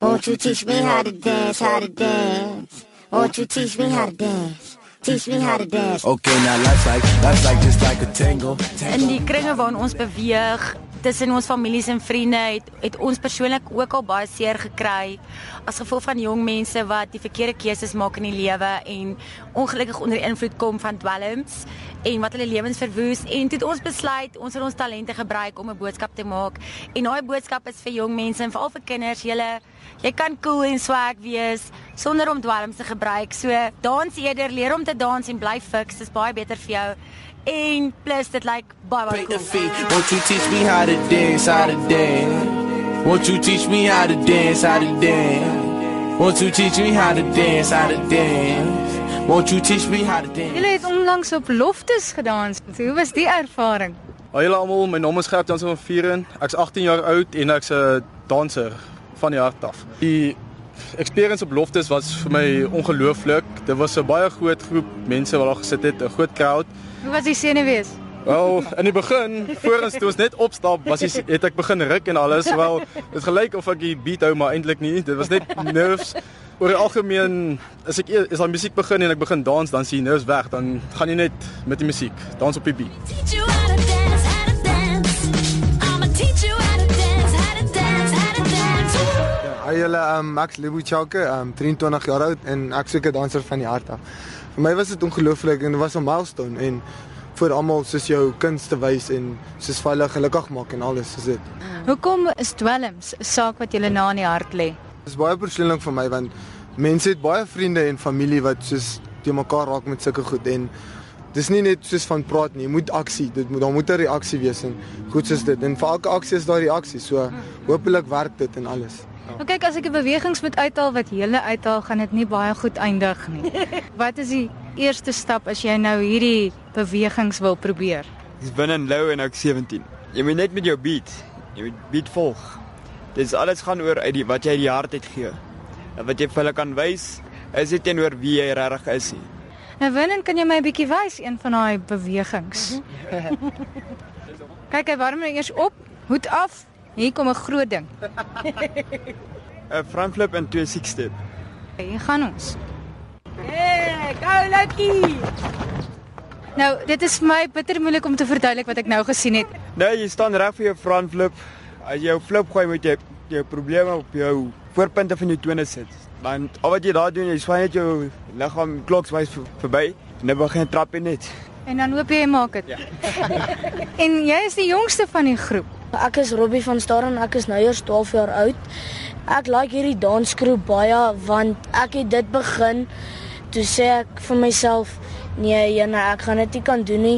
Won't you teach me how to dance, how to dance? Won't you teach me how to dance? Teach me how to dance. Okay, now life's like life's like just like a tango. In die kringe waarin ons beweeg, tussen ons families en vriende, het het ons persoonlik ook al baie seer gekry as gevolg van jong mense wat die verkeerde keuses maak in die lewe en ongelukkig onder invloed kom van dwelms en wat hulle lewens verwoes en toe het ons besluit ons wil ons talente gebruik om 'n boodskap te maak. En daai boodskap is vir jong mense en veral vir kinders, julle jy kan cool en swag wees sonder om dwelms te gebruik. So dans eerder, leer om te dans en bly fiks, dis baie beter vir jou. En plus dit lyk baie baie the cool. feet. Won't you teach me how to dance, how to dance? Won't you teach me how to dance, how to dance? Won't you teach me how to dance, how to dance? Won't you teach me how to dance? Julle het onlangs op loftes gedans. Hoe was die ervaring? Hallo julle almal, my naam is Gert Jansen van Vieren. Ek's 18 jaar oud en ek's 'n danser van die hart af. Die experience op Loftes was vir my ongelooflik. Dit was 'n baie groot groep mense wat daar gesit het, 'n groot crowd. Hoe was die senuwees? Wel, in die begin, voor ons toe ons net opstap, was die, het ek begin ruk en alles. Wel, dit gelyk of ek die beat hou, maar eintlik nie. Dit was net nerves. Oor die algemeen, as ek eer- as daai musiek begin en ek begin dans, dan sien jy nerves weg, dan gaan jy net met die musiek, dans op die beat. Julle, um, ek's Lebo Chauke, um, 23 jaar oud en ek 'n danser van die hart af. Vir my was dit ongelooflik en dit was 'n milestone en vir almal soos jou kuns te wys en soos hulle gelukkig maak en alles is dit. Hoekom is dwelms 'n saak wat julle na in die hart lê? Dit is baie persoonlik vir my want mense het baie vriende en familie wat soos te mekaar raak met sulke goed en dis nie net soos van praat nie, jy moet aksie, dit moet daar moet 'n reaksie wees en goed soos dit en vir elke aksie is daar reaksie. So hopelik werk dit en alles. Nou kyk, as ek 'n bewegings moet uithaal wat julle uithaal, gaan dit nie baie goed eindig nie. Wat is die eerste stap as jy nou hierdie bewegings wil probeer? Dis binne in Lou en ek 17. Jy moet net met jou beat, jy moet beat volg. Dis alles gaan oor uit die wat jy uit die hart uit gee. En wat jy vir hulle kan wys, is dit teenoor wie jy regtig is. nie. Nou Winnen, kan jy my 'n bietjie wys een van daai bewegings? kyk, hy warm nou eers op, hoed af. Hier kom 'n groot ding. 'n Front flip en twee six step. Hier gaan ons. Hey, go lucky. Nou, dit is vir my bitter moeilik om te verduidelik wat ek nou gesien het. Nou jy staan reg vir jou front flip. As jy jou flip gooi, moet jy jou probleme op jou voorpunte van jou tone sit. Want al wat jy daar doen, jy swaai net jou liggaam klokswys ver- verby en dan begin trap jy net. En dan hoop jy jy maak dit. Ja. en jy is die jongste van die groep. Ek is Robbie van Staden, ek is nou eers 12 jaar oud. Ek like hierdie dansgroep baie want ek het dit begin toe sê ek vir myself nee, jene, ek gaan dit nie kan doen nie.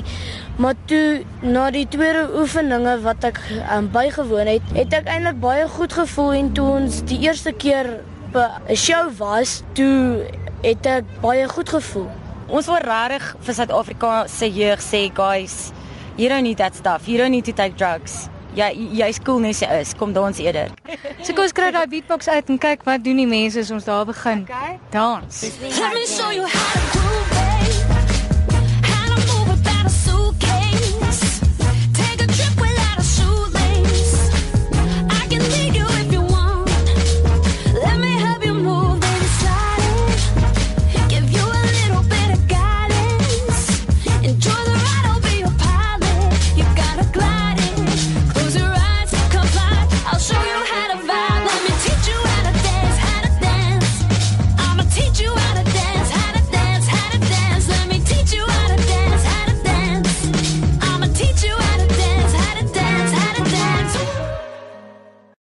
Maar toe na die tweede oefeninge wat ek um, bygewoon het, het ek eintlik baie goed gevoel en toe ons die eerste keer by 'n show was, toe het ek baie goed gevoel. Ons wil regtig vir Suid-Afrika se jeug sê, guys, you don't need that stuff. You don't need to take drugs. Jy jy's cool jy is. Kom dans eerder. So kom ons kry daai beatbox uit en kyk wat doen die mense as ons daar begin. Okay. Dans. Let me show you how.